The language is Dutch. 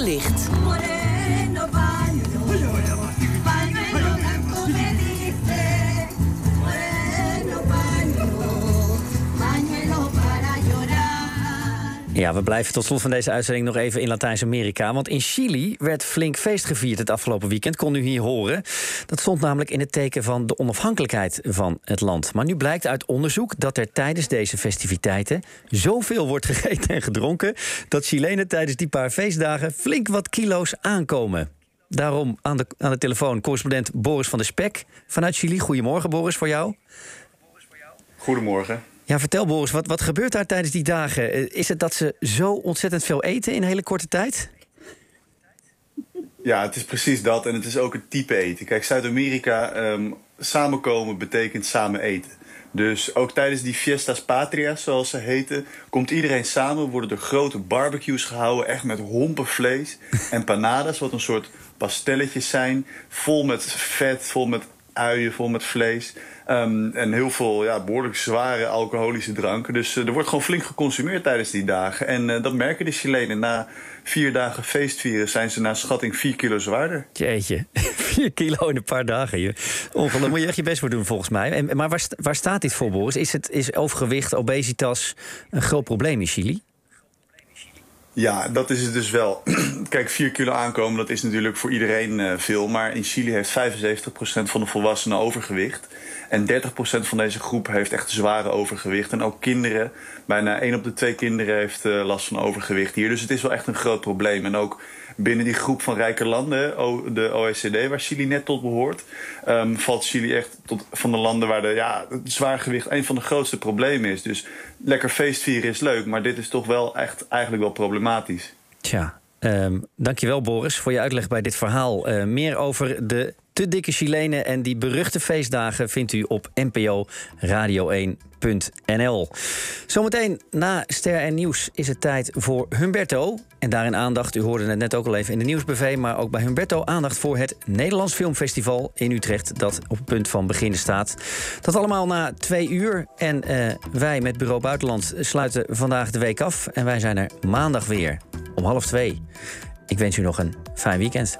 gelicht. Ja, we blijven tot slot van deze uitzending nog even in Latijns-Amerika. Want in Chili werd flink feest gevierd het afgelopen weekend, kon u hier horen. Dat stond namelijk in het teken van de onafhankelijkheid van het land. Maar nu blijkt uit onderzoek dat er tijdens deze festiviteiten zoveel wordt gegeten en gedronken. dat Chilenen tijdens die paar feestdagen flink wat kilo's aankomen. Daarom aan de, aan de telefoon correspondent Boris van der Spek vanuit Chili. Goedemorgen, Boris, voor jou. Goedemorgen. Ja, vertel Boris, wat, wat gebeurt daar tijdens die dagen? Eh, Is het dat ze zo ontzettend veel eten in een hele korte tijd? Ja, het is precies dat. En het is ook het type eten. Kijk, Zuid-Amerika, ehm, samenkomen betekent samen eten. Dus ook tijdens die fiestas patrias, zoals ze heten, komt iedereen samen. Worden er grote barbecues gehouden, echt met hompen vlees. Empanadas, wat een soort pastelletjes zijn. Vol met vet, vol met uien, vol met vlees. Ehm, en heel veel ja, behoorlijk zware alcoholische dranken. Dus eh, er wordt gewoon flink geconsumeerd tijdens die dagen. En eh, dat merken de Chilenen. Na vier dagen feestvieren zijn ze naar schatting 4 kilo zwaarder. Jeetje, 4 kilo in een paar dagen. Je. Moet je echt je best voor doen volgens mij. En, maar waar, waar staat dit voor, Boris? Is, het, is overgewicht, obesitas een groot probleem in Chili? Ja, dat is het dus wel. Kijk, 4 kilo aankomen, dat is natuurlijk voor iedereen eh, veel. Maar in Chili heeft 75% van de volwassenen overgewicht. En 30% van deze groep heeft echt zware overgewicht. En ook kinderen, bijna 1 op de 2 kinderen heeft eh, last van overgewicht hier. Dus het is wel echt een groot probleem. En ook binnen die groep van rijke landen, de OECD, waar Chili net tot behoort, ehm, valt Chili echt tot van de landen waar de, ja, het zwaargewicht een van de grootste problemen is. Dus lekker feestvieren is leuk, maar dit is toch wel echt eigenlijk wel problematisch. Tja, ehm, dankjewel Boris voor je uitleg bij dit verhaal. Eh, meer over de te dikke Chilenen en die beruchte feestdagen vindt u op NPO Radio 1.nl. Zometeen na Ster en Nieuws is het tijd voor Humberto. En daarin aandacht, u hoorde het net ook al even in de nieuwsbv... maar ook bij Humberto aandacht voor het Nederlands Filmfestival in Utrecht... dat op het punt van beginnen staat. Dat allemaal na twee uur. En eh, wij met Bureau Buitenland sluiten vandaag de week af. En wij zijn er maandag weer om half twee. Ik wens u nog een fijn weekend.